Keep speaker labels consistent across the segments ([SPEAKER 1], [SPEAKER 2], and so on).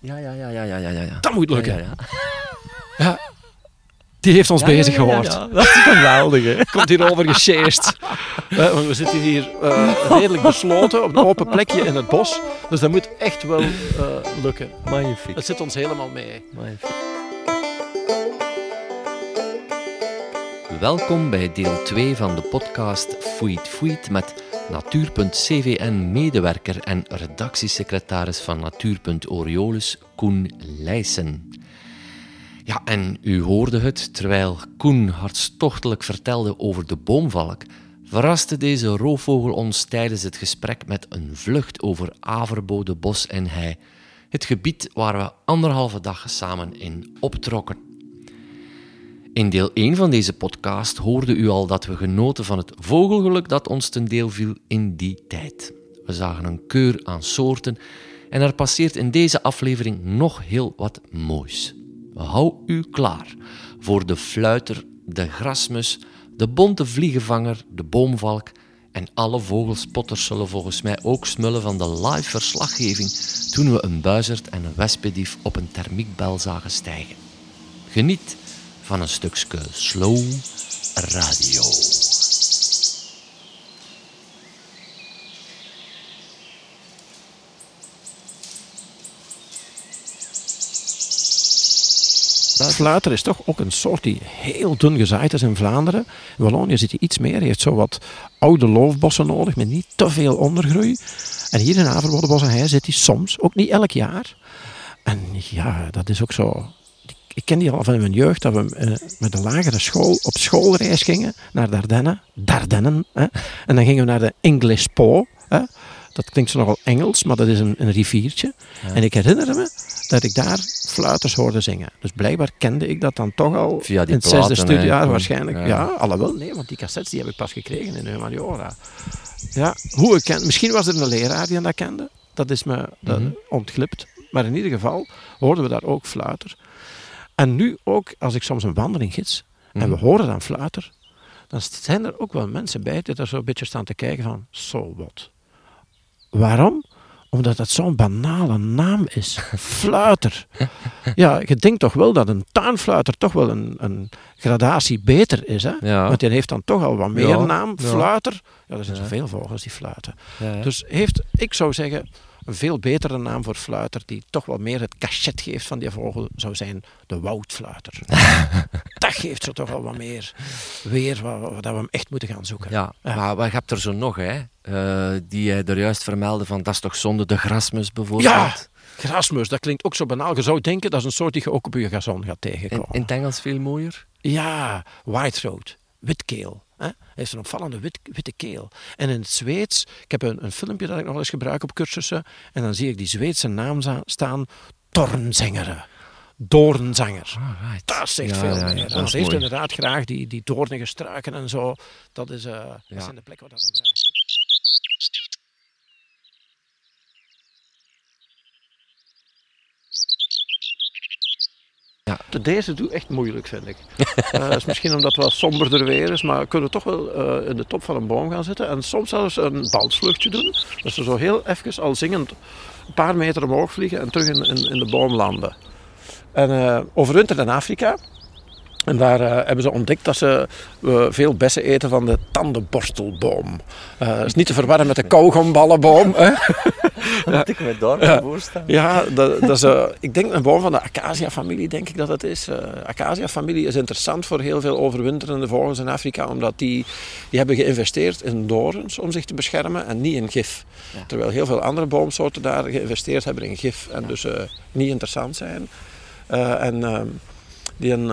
[SPEAKER 1] Ja, ja, ja, ja, ja, ja, ja.
[SPEAKER 2] Dat moet lukken.
[SPEAKER 1] Ja, ja, ja.
[SPEAKER 2] Die heeft ons
[SPEAKER 1] Ja,
[SPEAKER 2] bezig
[SPEAKER 1] ja, ja,
[SPEAKER 2] gehoord.
[SPEAKER 1] ja. Dat is geweldig, hè?
[SPEAKER 2] Komt hierover gesjeest. Eh, want we zitten hier eh, redelijk besloten op een open plekje in het bos. Dus dat moet echt wel eh, lukken.
[SPEAKER 1] Magnifiek.
[SPEAKER 2] Het zit ons helemaal mee.
[SPEAKER 1] Magnifiek. Welkom bij deel 2 van de podcast Foeit Foeit met Natuur.cvn-medewerker en redactiesecretaris van Natuur.Oriolis, Koen Leijsen. Ja, en u hoorde het terwijl Koen hartstochtelijk vertelde over de boomvalk, verraste deze roofvogel ons tijdens het gesprek met een vlucht over Averbode bos en hei, het gebied waar we anderhalve dag samen in optrokken. In deel 1 van deze podcast hoorde u al dat we genoten van het vogelgeluk dat ons ten deel viel in die tijd. We zagen een keur aan soorten en er passeert in deze aflevering nog heel wat moois. Hou u klaar voor de fluiter, de grasmus, de bonte vliegenvanger, de boomvalk en alle vogelspotters zullen volgens mij ook smullen van de live verslaggeving toen we een buizerd en een wespedief op een thermiekbel zagen stijgen. Geniet van een stukje slow radio.
[SPEAKER 2] Fluiter is toch ook een soort die heel dun gezaaid is in Vlaanderen. In Wallonië zit hij iets meer. Hij heeft zo wat oude loofbossen nodig met niet te veel ondergroei. En hier in Averbodebos en hij zit hij soms, ook niet elk jaar. En ja, dat is ook zo. Ik ken die al van mijn jeugd, dat we eh, met de lagere school op schoolreis gingen naar Dardenne. Dardennen. Hè. En dan gingen we naar de English Po. Hè. Dat klinkt zo nogal Engels, maar dat is een, een riviertje. En ik herinner me dat ik daar fluiters hoorde zingen. Dus blijkbaar kende ik dat dan toch al
[SPEAKER 1] Via die
[SPEAKER 2] in het zesde studiejaar waarschijnlijk.
[SPEAKER 1] Ja.
[SPEAKER 2] Ja. alhoewel, nee, want die cassettes die heb ik pas gekregen in Humaniora. Ja, hoe ik ken, misschien was er een leraar die dat kende. Dat is me dat
[SPEAKER 1] Mhm.
[SPEAKER 2] ontglipt. Maar in ieder geval hoorden we daar ook fluiter. En nu ook, als ik soms een wandeling gids en we
[SPEAKER 1] Mhm.
[SPEAKER 2] horen dan fluiter, dan zijn er ook wel mensen bij die daar zo een beetje staan te kijken van, so what? Waarom? Omdat het zo'n banale naam is. Fluiter. Ja, je denkt toch wel dat een tuinfluiter toch wel een, een gradatie beter is. Hè?
[SPEAKER 1] Ja.
[SPEAKER 2] Want die heeft dan toch al wat meer
[SPEAKER 1] Ja,
[SPEAKER 2] naam. Fluiter. Ja, er zijn
[SPEAKER 1] Ja.
[SPEAKER 2] zoveel vogels die fluiten. Dus heeft, ik zou zeggen, een veel betere naam voor fluiter, die toch wel meer het cachet geeft van die vogel, zou zijn de woudfluiter. dat geeft zo toch wel wat meer weer, waar dat we hem echt moeten gaan zoeken.
[SPEAKER 1] Ja,
[SPEAKER 2] Ja.
[SPEAKER 1] maar wat heb er zo nog, hè? Eh, die jij er juist vermeldde van, dat is toch zonde, de grasmus bijvoorbeeld?
[SPEAKER 2] Ja, grasmus, dat klinkt ook zo banaal. Je zou denken, dat is een soort die je ook op je gazon gaat
[SPEAKER 1] In,
[SPEAKER 2] tegenkomen.
[SPEAKER 1] in het Engels veel mooier?
[SPEAKER 2] Ja, whitethroat, witkeel. Hij heeft een opvallende wit, witte keel. En in het Zweeds, ik heb een, een filmpje dat ik nog wel eens gebruik op cursussen, en dan zie ik die Zweedse naam staan, Tornzengere. Doornzanger.
[SPEAKER 1] Alright.
[SPEAKER 2] Dat zegt
[SPEAKER 1] Ja,
[SPEAKER 2] veel
[SPEAKER 1] ja, ja,
[SPEAKER 2] meer.
[SPEAKER 1] is
[SPEAKER 2] ze heeft inderdaad graag die, die doornige struiken en zo. Dat, is, eh, dat
[SPEAKER 1] Ja.
[SPEAKER 2] zijn de plekken waar dat hem graag
[SPEAKER 1] Ja.
[SPEAKER 2] De Deze doet echt moeilijk, vind ik. Eh, Dat is misschien omdat het wel somberder weer is, maar we kunnen toch wel eh, in de top van een boom gaan zitten. En soms zelfs een balsvluchtje doen. Ze zo heel even al zingend een paar meter omhoog vliegen en terug in, in, de boom landen. En eh overwinterd in Afrika. En daar eh, hebben ze ontdekt dat ze eh, veel bessen eten van de tandenborstelboom. Eh dat is niet te verwarren met de kauwgomballenboom. hè.
[SPEAKER 1] Moet ik me daar
[SPEAKER 2] Ja. Ja, dat, dat is, ik denk een boom van de acacia-familie, denk ik dat het is. Acacia-familie is interessant voor heel veel overwinterende vogels in Afrika, omdat die, die hebben geïnvesteerd in dorens om zich te beschermen en niet in gif.
[SPEAKER 1] Ja.
[SPEAKER 2] Terwijl heel veel andere boomsoorten daar geïnvesteerd hebben in gif en dus niet interessant zijn. En eh, die een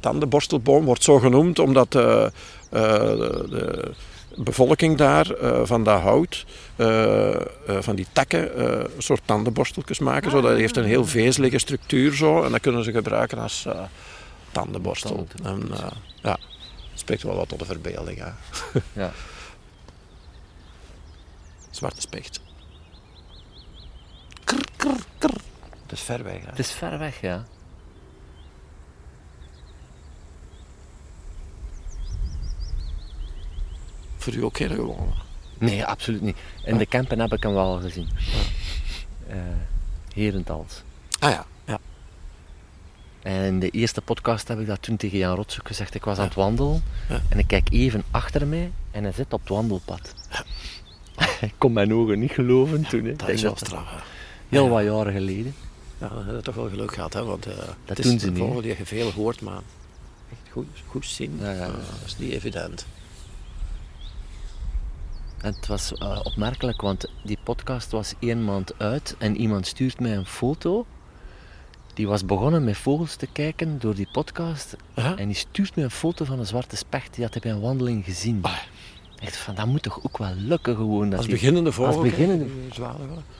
[SPEAKER 2] tandenborstelboom wordt zo genoemd omdat eh, eh, de, de bevolking daar eh, van dat hout, van die takken, een soort tandenborsteltjes maken. Zo. Dat heeft een heel vezelige structuur zo en dat kunnen ze gebruiken als tandenborstel. En, ja, spreekt wel wat tot de verbeelding. Hè.
[SPEAKER 1] Ja.
[SPEAKER 2] Zwarte specht. Krr, krr, krr. Het is ver weg. Hè.
[SPEAKER 1] Het is ver weg, ja.
[SPEAKER 2] Voor u ook heel gewoon.
[SPEAKER 1] Nee, absoluut niet. In de campen heb ik hem wel gezien. Eh, Herentals.
[SPEAKER 2] Ah ja, ja.
[SPEAKER 1] En in de eerste podcast heb ik dat toen tegen Jan Rotsuk gezegd. Ik was aan
[SPEAKER 2] Ja.
[SPEAKER 1] het wandelen
[SPEAKER 2] Ja.
[SPEAKER 1] en ik kijk even achter mij en hij zit op het wandelpad. ik kon mijn ogen niet geloven toen. hè.
[SPEAKER 2] Dat is wel
[SPEAKER 1] dat
[SPEAKER 2] straf. hè.
[SPEAKER 1] heel
[SPEAKER 2] Ja.
[SPEAKER 1] wat jaren geleden.
[SPEAKER 2] Ja, heb je toch wel geluk gehad, hè? want eh het
[SPEAKER 1] doen
[SPEAKER 2] is
[SPEAKER 1] ze
[SPEAKER 2] een
[SPEAKER 1] niet,
[SPEAKER 2] vogel die je veel hoort, maar echt goed, goed zien,
[SPEAKER 1] Ja, ja, ja.
[SPEAKER 2] eh, dat is niet evident.
[SPEAKER 1] Het was eh, opmerkelijk, want die podcast was één maand uit en iemand stuurt mij een foto. Die was begonnen met vogels te kijken door die podcast. En die stuurt me een foto van een zwarte specht. Die had hij bij een wandeling gezien.
[SPEAKER 2] Ah.
[SPEAKER 1] Echt van, dat moet toch ook wel lukken gewoon. Dat
[SPEAKER 2] Als beginnende vogel,
[SPEAKER 1] beginnende-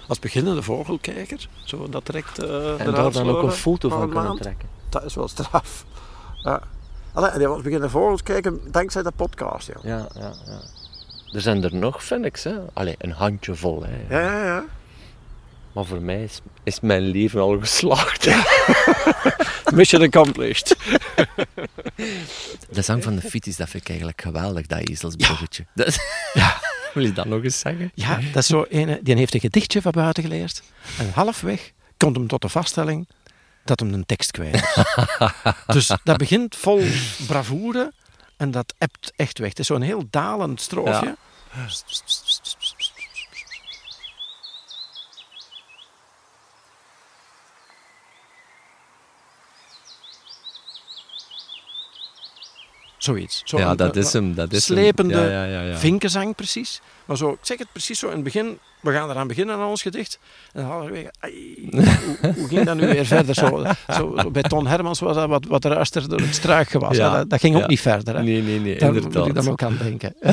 [SPEAKER 2] als beginnende vogelkijker, zo dat direct eh
[SPEAKER 1] En daar dan ook een foto van
[SPEAKER 2] een
[SPEAKER 1] kunnen
[SPEAKER 2] maand.
[SPEAKER 1] trekken.
[SPEAKER 2] Dat is wel straf. Ja. Allee, en die was beginnen vogels kijken dankzij de podcast. Ja,
[SPEAKER 1] ja, ja. Er zijn er nog, vind ik. Hè. Allee, een handjevol. Hè.
[SPEAKER 2] Ja, ja, ja.
[SPEAKER 1] Maar voor mij is, is mijn leven al geslaagd.
[SPEAKER 2] Mission accomplished.
[SPEAKER 1] De zang van de fiets, dat vind ik eigenlijk geweldig, dat ezelsbruggetje. Dat- ja. Wil je dat nog eens zeggen?
[SPEAKER 2] Ja, dat is zo een, die heeft een gedichtje van buiten geleerd. En halfweg komt hem tot de vaststelling dat hem een tekst kwijt is. dus dat begint vol bravoure en dat ebt echt weg. Het is zo'n heel dalend stroofje. Zoiets. Zo
[SPEAKER 1] Ja,
[SPEAKER 2] een-
[SPEAKER 1] dat is hem. Dat is
[SPEAKER 2] slepende
[SPEAKER 1] hem. Ja, ja, ja, ja.
[SPEAKER 2] vinkenzang precies. Maar zo, ik zeg het precies zo in het begin. We gaan eraan beginnen aan ons gedicht. En dan halverwege, ai, hoe, hoe ging dat nu weer verder? Zo, zo, zo bij Ton Hermans was dat wat, wat ruister door het struikgewas.
[SPEAKER 1] Ja,
[SPEAKER 2] Ja, dat, dat ging ook niet verder. Hè.
[SPEAKER 1] Nee, nee, nee,
[SPEAKER 2] Daar moet
[SPEAKER 1] inderdaad.
[SPEAKER 2] ik dan ook aan denken.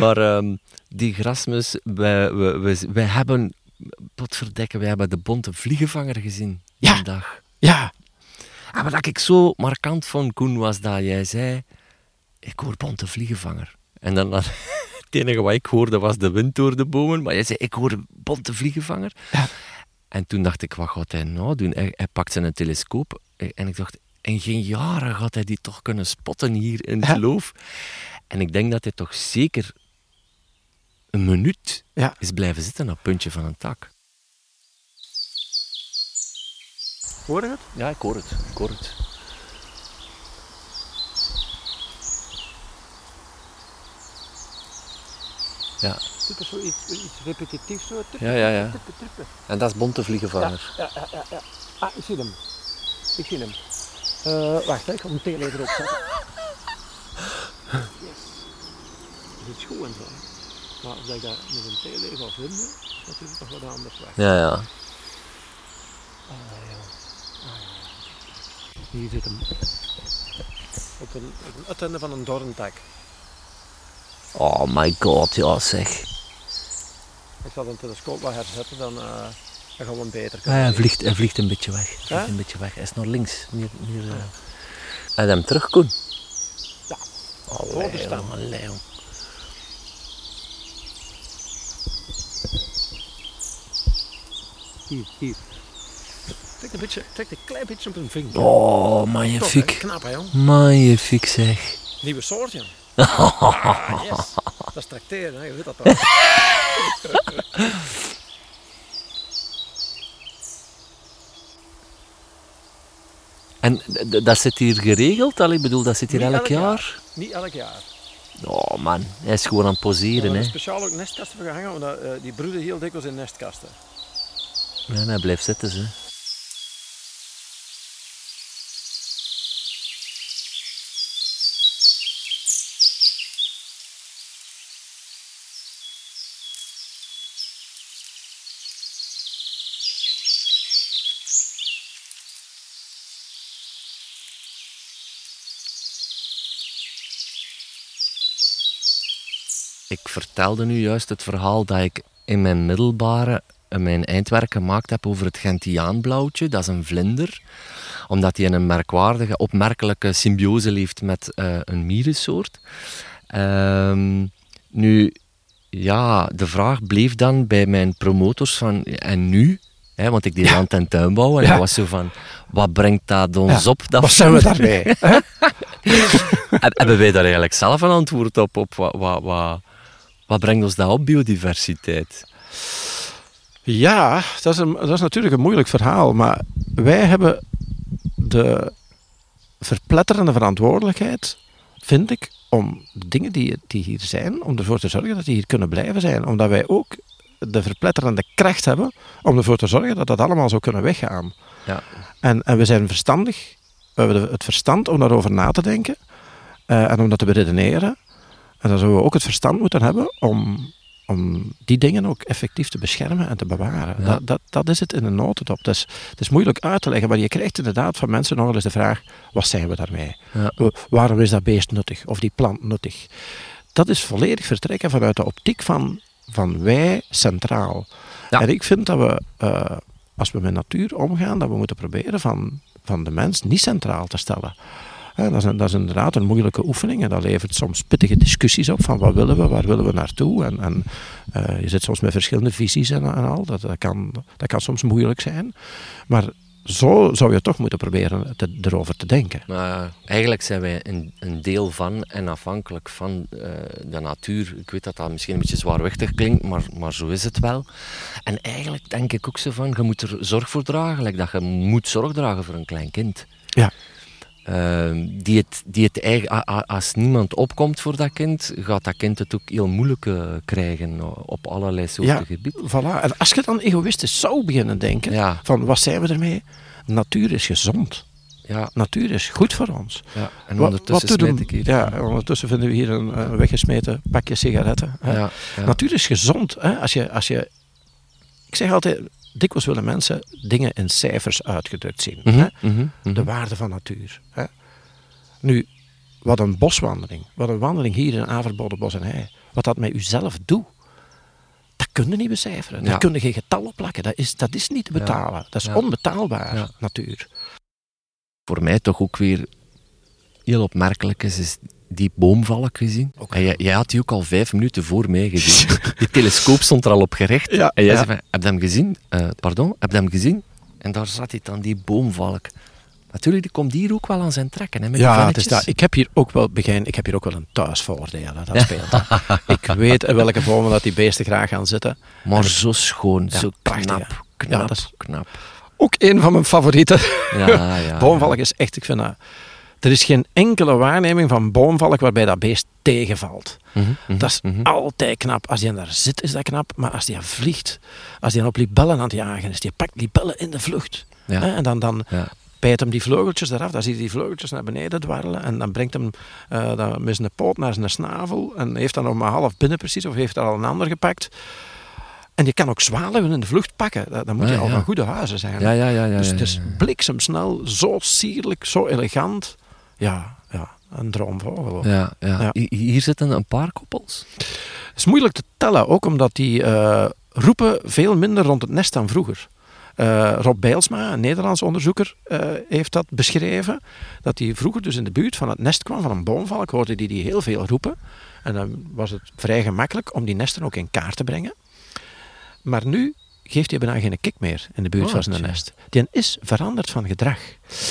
[SPEAKER 1] Maar ehm, die Grasmus, wij, wij, wij, wij hebben, potverdekken, wij hebben de bonte vliegenvanger gezien dag.
[SPEAKER 2] Ja,
[SPEAKER 1] En wat ik zo markant vond, Koen, was dat jij zei, ik hoor bonte vliegenvanger. En dan, het enige wat ik hoorde was de wind door de bomen, maar jij zei, ik hoor bonte vliegenvanger.
[SPEAKER 2] Ja.
[SPEAKER 1] En toen dacht ik, wat gaat hij nou doen? Hij, hij pakt zijn telescoop en ik dacht, in geen jaren gaat hij die toch kunnen spotten hier in het
[SPEAKER 2] Ja.
[SPEAKER 1] loof. En ik denk dat hij toch zeker een minuut
[SPEAKER 2] ja.
[SPEAKER 1] is blijven zitten op het puntje van een tak.
[SPEAKER 2] Hoor je het?
[SPEAKER 1] Ja, ik hoor het. Ik hoor het. Ja,
[SPEAKER 2] Het is zo iets, iets repetitiefs. Zo.
[SPEAKER 1] ja, ja. ja. En dat is bonte vliegenvanger.
[SPEAKER 2] Ja, ja, ja, ja. Ah, ik zie hem. Ik zie hem. Eh, wacht, hè, ik ga mijn tele erop zetten. Yes. Dat is goed en zo. Maar dat ik dat met een tele ga vinden, is natuurlijk nog wat anders weg.
[SPEAKER 1] Ja, ja.
[SPEAKER 2] Hier zit hem. Op een, op een uiteinde van een doorntak.
[SPEAKER 1] Oh my god, ja zeg.
[SPEAKER 2] Ik zal een telescoop wat herzetten, dan, eh, dan gaan we hem beter kunnen
[SPEAKER 1] hij,
[SPEAKER 2] zien.
[SPEAKER 1] vliegt, hij vliegt een beetje weg. Hij vliegt een beetje weg. Hij is naar links. Meer, meer, eh. En hem terug, Koen.
[SPEAKER 2] Ja.
[SPEAKER 1] Allee, allee.
[SPEAKER 2] Hier, hier. Trek een, beetje, trek een klein beetje op een vinger.
[SPEAKER 1] Oh, magnifiek.
[SPEAKER 2] knap hè, jong.
[SPEAKER 1] Magnifiek zeg.
[SPEAKER 2] Nieuwe soort, jong. Ah, yes. Dat is tracteren, hè. je weet dat wel.
[SPEAKER 1] En dat zit hier geregeld? Allee, ik bedoel, dat zit hier elk
[SPEAKER 2] elk
[SPEAKER 1] jaar?
[SPEAKER 2] jaar. Niet elk jaar.
[SPEAKER 1] Oh man, hij is gewoon aan het poseren. Hè.
[SPEAKER 2] speciaal ook nestkasten voor gehangen, want eh, die broeden heel dikwijls in nestkasten.
[SPEAKER 1] Ja, en hij blijft zitten. Ze. Ik vertelde nu juist het verhaal dat ik in mijn middelbare eh, mijn eindwerk gemaakt heb over het Gentiaanblauwtje. Dat is een vlinder, omdat hij een merkwaardige, opmerkelijke symbiose leeft met eh, een mierensoort. Ehm, nu, ja, de vraag bleef dan bij mijn promotors van, en nu? Hè, want ik deed
[SPEAKER 2] Ja.
[SPEAKER 1] land- en tuinbouw en
[SPEAKER 2] Ja.
[SPEAKER 1] dat was zo van, wat brengt dat ons
[SPEAKER 2] Ja.
[SPEAKER 1] op? Dat
[SPEAKER 2] Wat zijn we?
[SPEAKER 1] Heb- Hebben wij daar eigenlijk zelf een antwoord op? op wat, wat, wat, wat brengt ons dat op, biodiversiteit?
[SPEAKER 2] Ja, dat is, een, dat is natuurlijk een moeilijk verhaal. Maar wij hebben de verpletterende verantwoordelijkheid, vind ik, om de dingen die, die hier zijn, om ervoor te zorgen dat die hier kunnen blijven zijn. Omdat wij ook de verpletterende kracht hebben om ervoor te zorgen dat dat allemaal zou kunnen weggaan.
[SPEAKER 1] Ja.
[SPEAKER 2] En, en we zijn verstandig, we hebben het verstand om daarover na te denken eh, en om dat te beredeneren. En dan zouden we ook het verstand moeten hebben om, om die dingen ook effectief te beschermen en te bewaren.
[SPEAKER 1] Ja.
[SPEAKER 2] Dat, dat, dat is het in een notendop. Het is, het is moeilijk uit te leggen, maar je krijgt inderdaad van mensen nog eens de vraag: wat zijn we daarmee?
[SPEAKER 1] Ja.
[SPEAKER 2] Waarom is dat beest nuttig of die plant nuttig? Dat is volledig vertrekken vanuit de optiek van, van wij centraal.
[SPEAKER 1] Ja.
[SPEAKER 2] En ik vind dat we, eh, als we met natuur omgaan, dat we moeten proberen van, van de mens niet centraal te stellen. Dat, is, een- dat is inderdaad een moeilijke oefening en dat levert soms pittige discussies op van wat willen we, waar willen we naartoe. En, en eh, je zit soms met verschillende visies en, en al, dat, dat, kan, dat kan soms moeilijk zijn. Maar zo zou je toch moeten proberen te, erover te denken.
[SPEAKER 1] Maar eigenlijk zijn wij een, een deel van en afhankelijk van eh, de natuur. Ik weet dat dat misschien een beetje zwaarwichtig klinkt, maar, maar zo is het wel. En eigenlijk denk ik ook zo van, je moet er zorg voor dragen. Like dat je moet zorg dragen voor een klein kind.
[SPEAKER 2] Ja.
[SPEAKER 1] Ehm, die het, die het eigen, als niemand opkomt voor dat kind, gaat dat kind het ook heel moeilijk eh, krijgen op allerlei soorten
[SPEAKER 2] Ja.
[SPEAKER 1] gebieden.
[SPEAKER 2] Voilà. En als je dan egoïstisch zou beginnen denken,
[SPEAKER 1] Ja.
[SPEAKER 2] van wat zijn we ermee? Natuur is gezond.
[SPEAKER 1] Ja,
[SPEAKER 2] Natuur is goed voor ons.
[SPEAKER 1] ja. en
[SPEAKER 2] Wat-
[SPEAKER 1] ondertussen
[SPEAKER 2] wat
[SPEAKER 1] hier.
[SPEAKER 2] Ja, ondertussen vinden we hier een weggesmeten pakje sigaretten. hè.
[SPEAKER 1] Ja, ja.
[SPEAKER 2] Natuur is gezond. Hè? Als je, als je, ik zeg altijd, dikwijls willen mensen dingen in cijfers uitgedrukt zien.
[SPEAKER 1] Mhm,
[SPEAKER 2] hè?
[SPEAKER 1] mhm, mhm.
[SPEAKER 2] De waarde van natuur. Hè? Nu, wat een boswandeling, wat een wandeling hier in Averbode Bos en Hei, wat dat met uzelf doet, dat kun je niet becijferen.
[SPEAKER 1] Ja.
[SPEAKER 2] Daar kun je geen getal op plakken. Dat is, dat is niet te
[SPEAKER 1] Ja.
[SPEAKER 2] betalen. Dat is
[SPEAKER 1] Ja.
[SPEAKER 2] onbetaalbaar, natuur.
[SPEAKER 1] voor mij toch ook weer heel opmerkelijk is, is die boomvalk gezien. En jij, jij had die ook al vijf minuten voor mij gezien. die telescoop stond er al op gericht.
[SPEAKER 2] Ja,
[SPEAKER 1] en jij
[SPEAKER 2] ja.
[SPEAKER 1] zei van, heb je hem gezien? Eh, pardon, heb je hem gezien? En daar zat hij dan, die boomvalk. Natuurlijk, die komt hier ook wel aan zijn trekken. Hè, met
[SPEAKER 2] Ja, het is dat. Ik heb hier ook wel begin, ik heb hier ook wel een thuisvoordeel. hè, Dat speelt. hè. ik weet in welke bomen dat die beesten graag gaan zitten.
[SPEAKER 1] Maar zo schoon,
[SPEAKER 2] Ja,
[SPEAKER 1] zo
[SPEAKER 2] prachtig,
[SPEAKER 1] knap, knap,
[SPEAKER 2] Ja, dat is-
[SPEAKER 1] knap.
[SPEAKER 2] Ook een van mijn favorieten.
[SPEAKER 1] Ja, ja,
[SPEAKER 2] boomvalk is echt, ik vind dat... Er is geen enkele waarneming van boomvalk waarbij dat beest tegenvalt.
[SPEAKER 1] Mhm, mhm,
[SPEAKER 2] Dat is
[SPEAKER 1] mhm.
[SPEAKER 2] altijd knap. Als die daar zit, is dat knap. Maar als die vliegt, als die op libellen aan het jagen is, die pakt libellen in de vlucht.
[SPEAKER 1] Ja.
[SPEAKER 2] Hè, En dan, dan
[SPEAKER 1] Ja.
[SPEAKER 2] bijt hem die vleugeltjes eraf. Dan zie je die vleugeltjes naar beneden dwarrelen. En dan brengt hem dan met zijn poot naar zijn snavel. En heeft dan nog maar half binnen precies. Of heeft er al een ander gepakt. En je kan ook zwaluwen in de vlucht pakken. Dat- Dan moet je
[SPEAKER 1] Ah,
[SPEAKER 2] al van goede huizen zijn.
[SPEAKER 1] Ja, ja, ja. ja,
[SPEAKER 2] dus het is bliksemsnel, zo sierlijk, zo elegant. Ja, ja een droomvogel.
[SPEAKER 1] Ja, ja.
[SPEAKER 2] Ja.
[SPEAKER 1] Hi- Hier zitten een paar koppels.
[SPEAKER 2] Het is moeilijk te tellen, ook omdat die eh, roepen veel minder rond het nest dan vroeger. Eh, Rob Bijlsma, een Nederlands onderzoeker, eh, heeft dat beschreven. Dat hij vroeger dus in de buurt van het nest kwam van een boomvalk, hoorde hij die heel veel roepen. En dan was het vrij gemakkelijk om die nesten ook in kaart te brengen. Maar nu geeft hij bijna geen kik meer in de buurt
[SPEAKER 1] Oh,
[SPEAKER 2] van zijn nest. Die is veranderd van gedrag.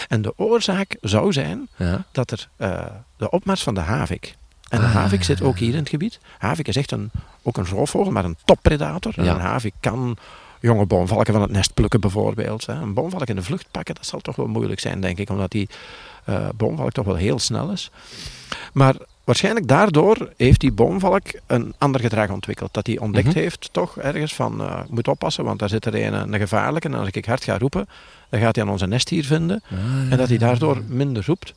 [SPEAKER 2] En de oorzaak zou zijn
[SPEAKER 1] Ja.
[SPEAKER 2] dat er eh, de opmars van de havik. En de
[SPEAKER 1] Ah.
[SPEAKER 2] havik zit ook hier in het gebied. Havik is echt een, ook een roofvogel, maar een toppredator. En
[SPEAKER 1] Ja.
[SPEAKER 2] een havik kan jonge boomvalken van het nest plukken bijvoorbeeld. Hè. Een boomvalk in de vlucht pakken, dat zal toch wel moeilijk zijn, denk ik. Omdat die eh, boomvalk toch wel heel snel is. Maar waarschijnlijk daardoor heeft die boomvalk een ander gedrag ontwikkeld. Dat hij ontdekt
[SPEAKER 1] Mhm.
[SPEAKER 2] heeft toch ergens van, eh, moet oppassen, want daar zit er een, een gevaarlijke. En als ik hard ga roepen, dan gaat hij aan onze nest hier vinden. En dat hij daardoor minder roept.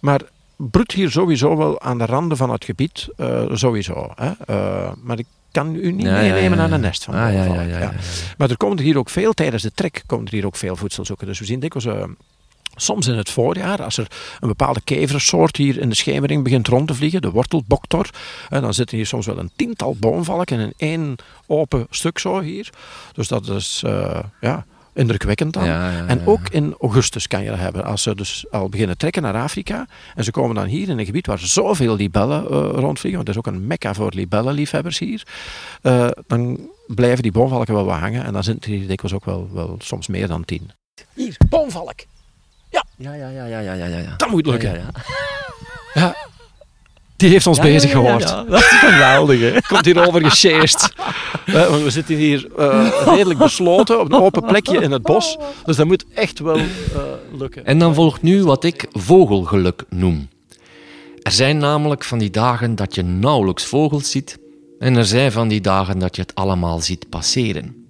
[SPEAKER 2] Maar broedt hier sowieso wel aan de randen van het gebied, eh, sowieso. Hè? Eh, maar ik kan u niet meenemen aan een nest van
[SPEAKER 1] Ah,
[SPEAKER 2] boomvalk,
[SPEAKER 1] ja, ja,
[SPEAKER 2] ja.
[SPEAKER 1] ja.
[SPEAKER 2] Maar er komt er hier ook veel, tijdens de trek komt er hier ook veel voedsel zoeken. Dus we zien dikwijls... Soms in het voorjaar, als er een bepaalde keversoort hier in de schemering begint rond te vliegen, de wortelboktor, en dan zitten hier soms wel een tiental boomvalken in één open stuk zo hier. Dus dat is eh, ja, indrukwekkend dan.
[SPEAKER 1] Ja, ja,
[SPEAKER 2] En
[SPEAKER 1] ja.
[SPEAKER 2] ook in augustus kan je dat hebben. Als ze dus al beginnen trekken naar Afrika. En ze komen dan hier in een gebied waar zoveel libellen eh, rondvliegen. Want het is ook een mekka voor libellenliefhebbers hier. eh, dan blijven die boomvalken wel wat hangen. En dan zijn er hier dikwijls ook wel, wel soms meer dan tien. Hier, boomvalk.
[SPEAKER 1] Ja, ja, ja, ja, ja, ja, ja.
[SPEAKER 2] Dat moet lukken.
[SPEAKER 1] Ja, ja, ja.
[SPEAKER 2] Ja. Die heeft ons bezig gehoord.
[SPEAKER 1] Ja, dat is geweldig, hè?
[SPEAKER 2] Komt hierover. Eh, want we zitten hier eh, redelijk besloten op een open plekje in het bos. Dus dat moet echt wel eh, lukken.
[SPEAKER 1] En dan volgt nu wat ik vogelgeluk noem. Er zijn namelijk van die dagen dat je nauwelijks vogels ziet, en er zijn van die dagen dat je het allemaal ziet passeren.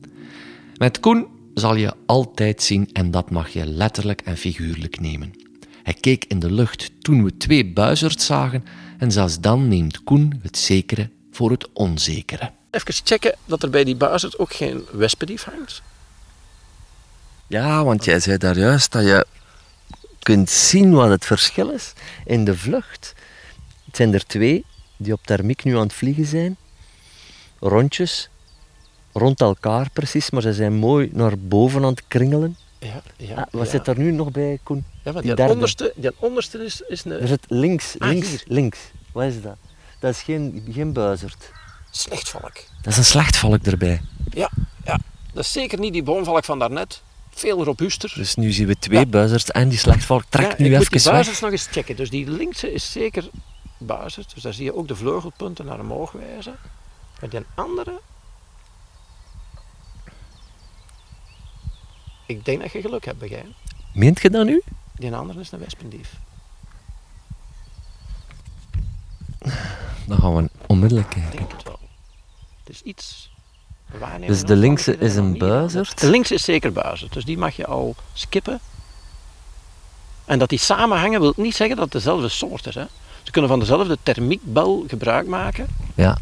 [SPEAKER 1] Met Koen zal je altijd zien en dat mag je letterlijk en figuurlijk nemen. Hij keek in de lucht toen we twee buizerds zagen en zelfs dan neemt Koen het zekere voor het onzekere.
[SPEAKER 2] Even checken dat er bij die buizerd ook geen wespendief hangt.
[SPEAKER 1] Ja, want jij zei daar juist dat je kunt zien wat het verschil is in de vlucht. Het zijn er twee die op thermiek nu aan het vliegen zijn. Rondjes, rond elkaar precies, maar ze zijn mooi naar boven aan het kringelen.
[SPEAKER 2] Ja, ja,
[SPEAKER 1] Ah, wat
[SPEAKER 2] ja.
[SPEAKER 1] zit er nu nog bij, Koen?
[SPEAKER 2] Ja, maar
[SPEAKER 1] die
[SPEAKER 2] onderste, die onderste is, is een
[SPEAKER 1] Er zit links,
[SPEAKER 2] Ah,
[SPEAKER 1] links, links. Wat is dat? Dat is geen, geen buizerd.
[SPEAKER 2] slechtvalk.
[SPEAKER 1] Dat is een slechtvalk erbij.
[SPEAKER 2] Ja, ja, dat is zeker niet die boomvalk van daarnet. Veel robuuster.
[SPEAKER 1] Dus nu zien we twee
[SPEAKER 2] Ja.
[SPEAKER 1] buizerds en die slechtvalk trekt nu
[SPEAKER 2] ik moet die
[SPEAKER 1] even weg.
[SPEAKER 2] nog eens checken. Dus die linkse is zeker buizerd. Dus daar zie je ook de vleugelpunten naar omhoog wijzen. Maar die andere... Ik denk dat je geluk hebt, jij.
[SPEAKER 1] Meent je dat nu?
[SPEAKER 2] Die andere is een wespendief.
[SPEAKER 1] Dan gaan we onmiddellijk
[SPEAKER 2] Ik
[SPEAKER 1] kijken.
[SPEAKER 2] denk het wel. Het is iets.
[SPEAKER 1] Dus de linkse is een buizerd?
[SPEAKER 2] De linkse is zeker buizerd, dus die mag je al skippen. En dat die samenhangen wil niet zeggen dat het dezelfde soort is. Hè. Ze kunnen van dezelfde thermiekbel gebruik maken.
[SPEAKER 1] Ja.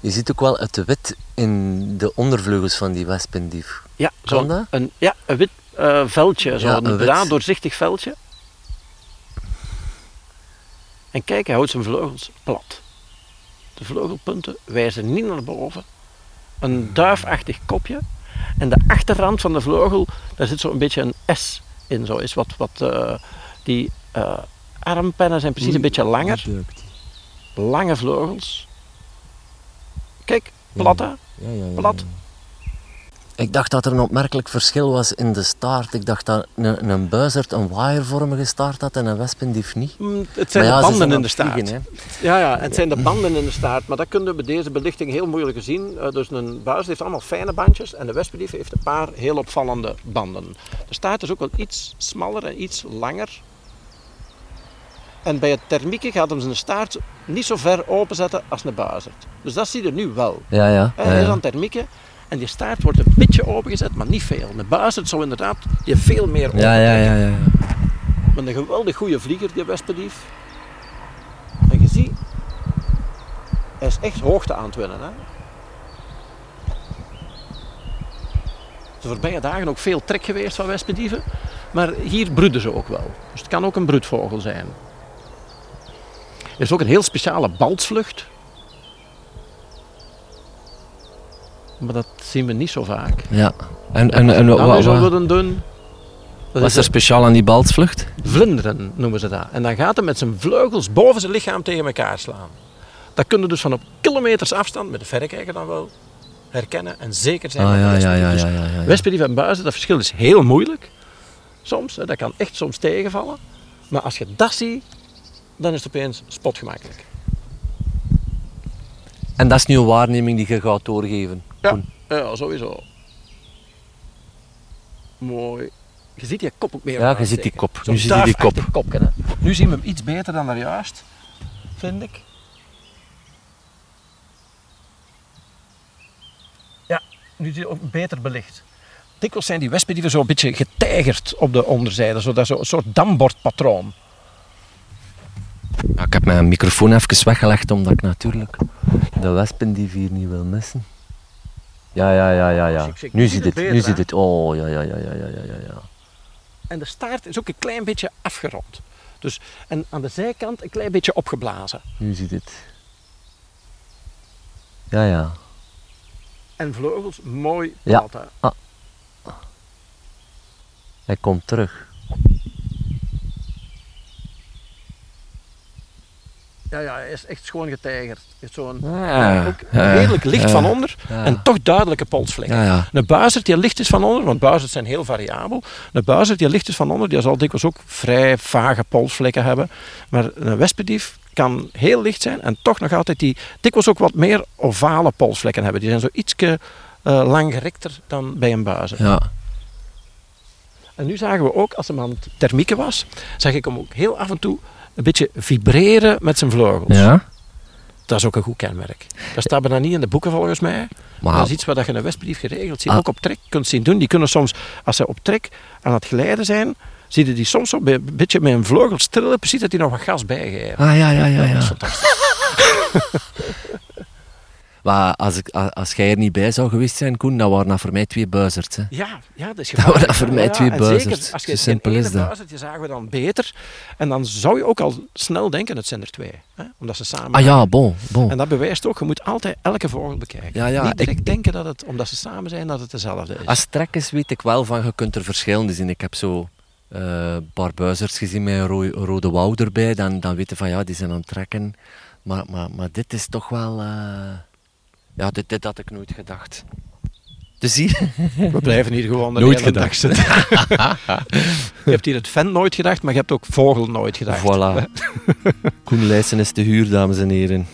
[SPEAKER 1] Je ziet ook wel het wit in de ondervleugels van die wespendief.
[SPEAKER 2] Ja, zo
[SPEAKER 1] dat?
[SPEAKER 2] Een, ja, een wit eh, veldje,
[SPEAKER 1] Ja,
[SPEAKER 2] zo'n
[SPEAKER 1] een
[SPEAKER 2] doorzichtig veldje. En kijk, hij houdt zijn vleugels plat. De vleugelpunten wijzen niet naar boven. Een duifachtig kopje. En de achterrand van de vleugel, daar zit zo een beetje een S in. Zo is wat, wat eh, die eh, armpennen zijn precies een beetje langer. Lange vleugels. Kijk, plat hè?
[SPEAKER 1] Ja, ja, ja,
[SPEAKER 2] Plat.
[SPEAKER 1] Ik dacht dat er een opmerkelijk verschil was in de staart. Ik dacht dat een, een buizerd een waaiervormige staart had en een wespendief niet.
[SPEAKER 2] Mm, Het zijn
[SPEAKER 1] ja,
[SPEAKER 2] de banden in de staart.
[SPEAKER 1] vliegen.
[SPEAKER 2] Ja, ja, het zijn de banden in de staart, maar dat kunnen we bij deze belichting heel moeilijk zien. Eh, dus een buis heeft allemaal fijne bandjes en de wespendief heeft een paar heel opvallende banden. De staart is ook wel iets smaller en iets langer. En bij het thermieke gaat hem zijn staart niet zo ver openzetten als een buizerd. Dus dat zie je nu wel.
[SPEAKER 1] Ja, ja.
[SPEAKER 2] Hij is aan het thermieke en die staart wordt een beetje opengezet, maar niet veel. Een buizerd zou inderdaad je veel meer open
[SPEAKER 1] Ja, ja, ja, ja, ja.
[SPEAKER 2] met een geweldig goede vlieger, die wespendief. En je ziet, hij is echt hoogte aan het winnen. Hè? De voorbije dagen ook veel trek geweest van wespendieven. Maar hier broeden ze ook wel. Dus het kan ook een broedvogel zijn. Er is ook een heel speciale baltsvlucht. Maar dat zien we niet zo vaak.
[SPEAKER 1] Ja. En, en, en
[SPEAKER 2] Dan
[SPEAKER 1] wa-
[SPEAKER 2] is
[SPEAKER 1] wa-
[SPEAKER 2] al een dun. Dat
[SPEAKER 1] wat
[SPEAKER 2] is
[SPEAKER 1] er speciaal aan die baltsvlucht?
[SPEAKER 2] Vlinderen noemen ze dat. En dan gaat hij met zijn vleugels boven zijn lichaam tegen elkaar slaan. Dat kunnen dus van op kilometers afstand, met de verrekijker dan wel, herkennen en zeker zijn.
[SPEAKER 1] Ah, ja, ja, ja,
[SPEAKER 2] wespendief
[SPEAKER 1] ja, ja, ja, ja.
[SPEAKER 2] Wespendief en buizen, dat verschil is heel moeilijk. Soms, hè, dat kan echt soms tegenvallen. Maar als je dat ziet, dan is het opeens spotgemakkelijk.
[SPEAKER 1] En dat is nu een waarneming die je gaat doorgeven.
[SPEAKER 2] Ja, sowieso. Mooi. Je ziet die kop ook meer
[SPEAKER 1] Ja, je ziet die kop. Nu zie je die kop.
[SPEAKER 2] hè. Nu zien we hem iets beter dan daarjuist, vind ik. Ja, nu zie je ook beter belicht. Dikwijls zijn die wespendieven zo een beetje getijgerd op de onderzijde, zodat zo een soort dambordpatroon.
[SPEAKER 1] Ik heb mijn microfoon even weggelegd omdat ik natuurlijk de wespen die hier niet wil missen. Ja, ja, ja, ja, ja. Nu ziet het, nu ziet het. Oh, ja, ja, ja, ja, ja, ja, ja.
[SPEAKER 2] En de staart is ook een klein beetje afgerond. Dus, en aan de zijkant een klein beetje opgeblazen.
[SPEAKER 1] Nu ziet het. Ja, ja.
[SPEAKER 2] En vleugels mooi
[SPEAKER 1] platte.
[SPEAKER 2] Ja. Ah.
[SPEAKER 1] Hij komt terug.
[SPEAKER 2] Ja, ja, hij is echt schoon getijgerd. Zo'n
[SPEAKER 1] Ah, ja,
[SPEAKER 2] redelijk licht
[SPEAKER 1] ja,
[SPEAKER 2] van onder en toch duidelijke polsvlekken. Een buizerd die licht is van onder, want buizerds zijn heel variabel. Een buizerd die licht is van onder, die zal dikwijls ook vrij vage polsvlekken hebben. Maar een wespendief kan heel licht zijn en toch nog altijd die dikwijls ook wat meer ovale polsvlekken hebben. Die zijn zo ietsje eh langgerekter dan bij een buizerd.
[SPEAKER 1] Ja.
[SPEAKER 2] En nu zagen we ook, als hij aan het thermieken was, zag ik hem ook heel af en toe een beetje vibreren met zijn vleugels.
[SPEAKER 1] Ja.
[SPEAKER 2] Dat is ook een goed kenmerk. Dat staat bijna niet in de boeken volgens mij.
[SPEAKER 1] Maar
[SPEAKER 2] Dat is iets wat je in een westbrief geregeld ziet.
[SPEAKER 1] Ah.
[SPEAKER 2] Ook op trek kunt zien doen. Die kunnen soms, als ze op trek aan het glijden zijn, zie je die soms bij- een beetje met een vleugel trillen. Precies dat die nog wat gas bijgeven.
[SPEAKER 1] Ah, ja, ja, ja.
[SPEAKER 2] Dat is
[SPEAKER 1] ja.
[SPEAKER 2] fantastisch.
[SPEAKER 1] Maar als, ik, als jij er niet bij zou geweest zijn, Koen, dan waren dat voor mij twee buizerds. Hè.
[SPEAKER 2] Ja, ja, dat is
[SPEAKER 1] Dat waren
[SPEAKER 2] gevaarlijk.
[SPEAKER 1] voor mij
[SPEAKER 2] Ja,
[SPEAKER 1] twee buizerds.
[SPEAKER 2] Zeker, als je
[SPEAKER 1] Zo simpel is dat.
[SPEAKER 2] buizerdje zagen we dan beter. En dan zou je ook al snel denken, het zijn er twee. Hè? Omdat ze samen
[SPEAKER 1] Ah ja, bon, bon.
[SPEAKER 2] En dat bewijst ook, je moet altijd elke vogel bekijken.
[SPEAKER 1] Ja, ja,
[SPEAKER 2] Niet direct
[SPEAKER 1] ik-
[SPEAKER 2] denken dat het, omdat ze samen zijn, dat het dezelfde is.
[SPEAKER 1] Als trekkers weet ik wel van, je kunt er verschillende zien. Ik heb zo eh, een paar buizerds gezien met een rode, rode wouw erbij. Dan, dan weet je van, ja, die zijn aan het trekken. Maar, maar, maar dit is toch wel... eh, Ja, dit, dit had ik nooit gedacht. Dus zie
[SPEAKER 2] We blijven hier gewoon de
[SPEAKER 1] Nooit
[SPEAKER 2] hele dag zitten. je hebt hier het vent nooit gedacht, maar je hebt ook vogel nooit gedacht.
[SPEAKER 1] Voilà. Koen Leijsen is te huur, dames en heren.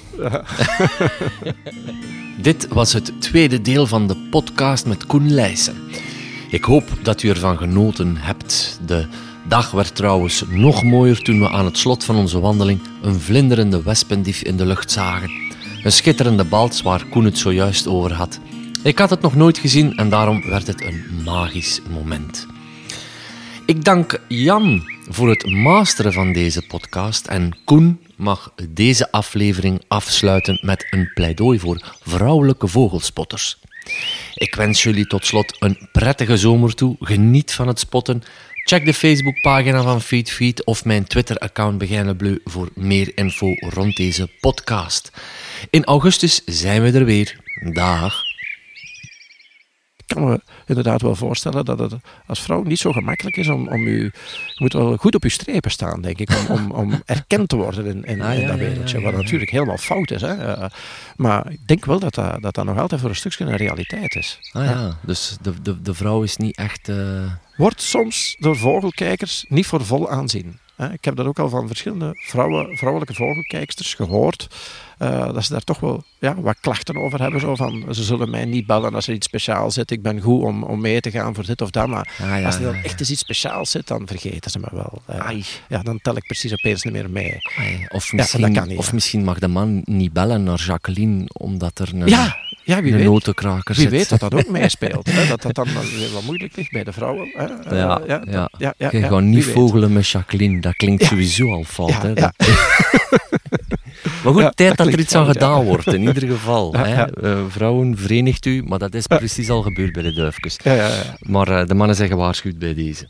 [SPEAKER 1] Dit was het tweede deel van de podcast met Koen Leijsen. Ik hoop dat u ervan genoten hebt. De dag werd trouwens nog mooier toen we aan het slot van onze wandeling een vlinderende wespendief in de lucht zagen. Een schitterende balts waar Koen het zojuist over had. Ik had het nog nooit gezien en daarom werd het een magisch moment. Ik dank Jan voor het masteren van deze podcast en Koen mag deze aflevering afsluiten met een pleidooi voor vrouwelijke vogelspotters. Ik wens jullie tot slot een prettige zomer toe. Geniet van het spotten. Check de Facebookpagina van Feed Feed of mijn Twitter-account Begijne Bleu voor meer info rond deze podcast. In augustus zijn we er weer. Dag.
[SPEAKER 2] Ik kan me inderdaad wel voorstellen dat het als vrouw niet zo gemakkelijk is om, om u... Je moet wel goed op uw strepen staan, denk ik, om, om, om erkend te worden in, in,
[SPEAKER 1] Ah,
[SPEAKER 2] in
[SPEAKER 1] ja,
[SPEAKER 2] dat wereldje.
[SPEAKER 1] ja,
[SPEAKER 2] Wat
[SPEAKER 1] ja,
[SPEAKER 2] natuurlijk helemaal fout is. Hè. Eh, maar ik denk wel dat dat, dat dat nog altijd voor een stukje een realiteit is.
[SPEAKER 1] Ah ja, dus de, de, de vrouw is niet echt... eh,
[SPEAKER 2] wordt soms door vogelkijkers niet voor vol aanzien. Ik heb dat ook al van verschillende vrouwen, vrouwelijke vogelkijksters gehoord. Eh, dat ze daar toch wel ja, wat klachten over hebben. Zo van, ze zullen mij niet bellen als er iets speciaals zit. Ik ben goed om, om mee te gaan voor dit of dat. Maar
[SPEAKER 1] Ah, ja,
[SPEAKER 2] als er dan
[SPEAKER 1] ja,
[SPEAKER 2] echt eens iets speciaals zit, dan vergeten ze me wel. Eh, ja, dan tel ik precies opeens niet meer mee.
[SPEAKER 1] Ai, Of misschien,
[SPEAKER 2] niet,
[SPEAKER 1] of misschien mag de man niet bellen naar Jacqueline, omdat er een,
[SPEAKER 2] Ja, ja wie weet.
[SPEAKER 1] notenkraker
[SPEAKER 2] Wie
[SPEAKER 1] zit.
[SPEAKER 2] weet dat dat ook meespeelt. hè. Dat dat dan weer wat moeilijk ligt bij de vrouwen. Hè. Eh,
[SPEAKER 1] Ja,
[SPEAKER 2] ja,
[SPEAKER 1] ja.
[SPEAKER 2] ja, wie
[SPEAKER 1] niet vogelen met Jacqueline, dat klinkt sowieso al fout. Hè? Dat- maar goed,
[SPEAKER 2] Ja,
[SPEAKER 1] tijd
[SPEAKER 2] dat
[SPEAKER 1] dat er iets aan
[SPEAKER 2] ja.
[SPEAKER 1] gedaan wordt, in ieder geval. Hè? Eh, vrouwen, verenigt u, maar dat is precies al gebeurd bij de duifjes.
[SPEAKER 2] Ja, ja, ja.
[SPEAKER 1] Maar eh, de mannen zijn gewaarschuwd bij deze.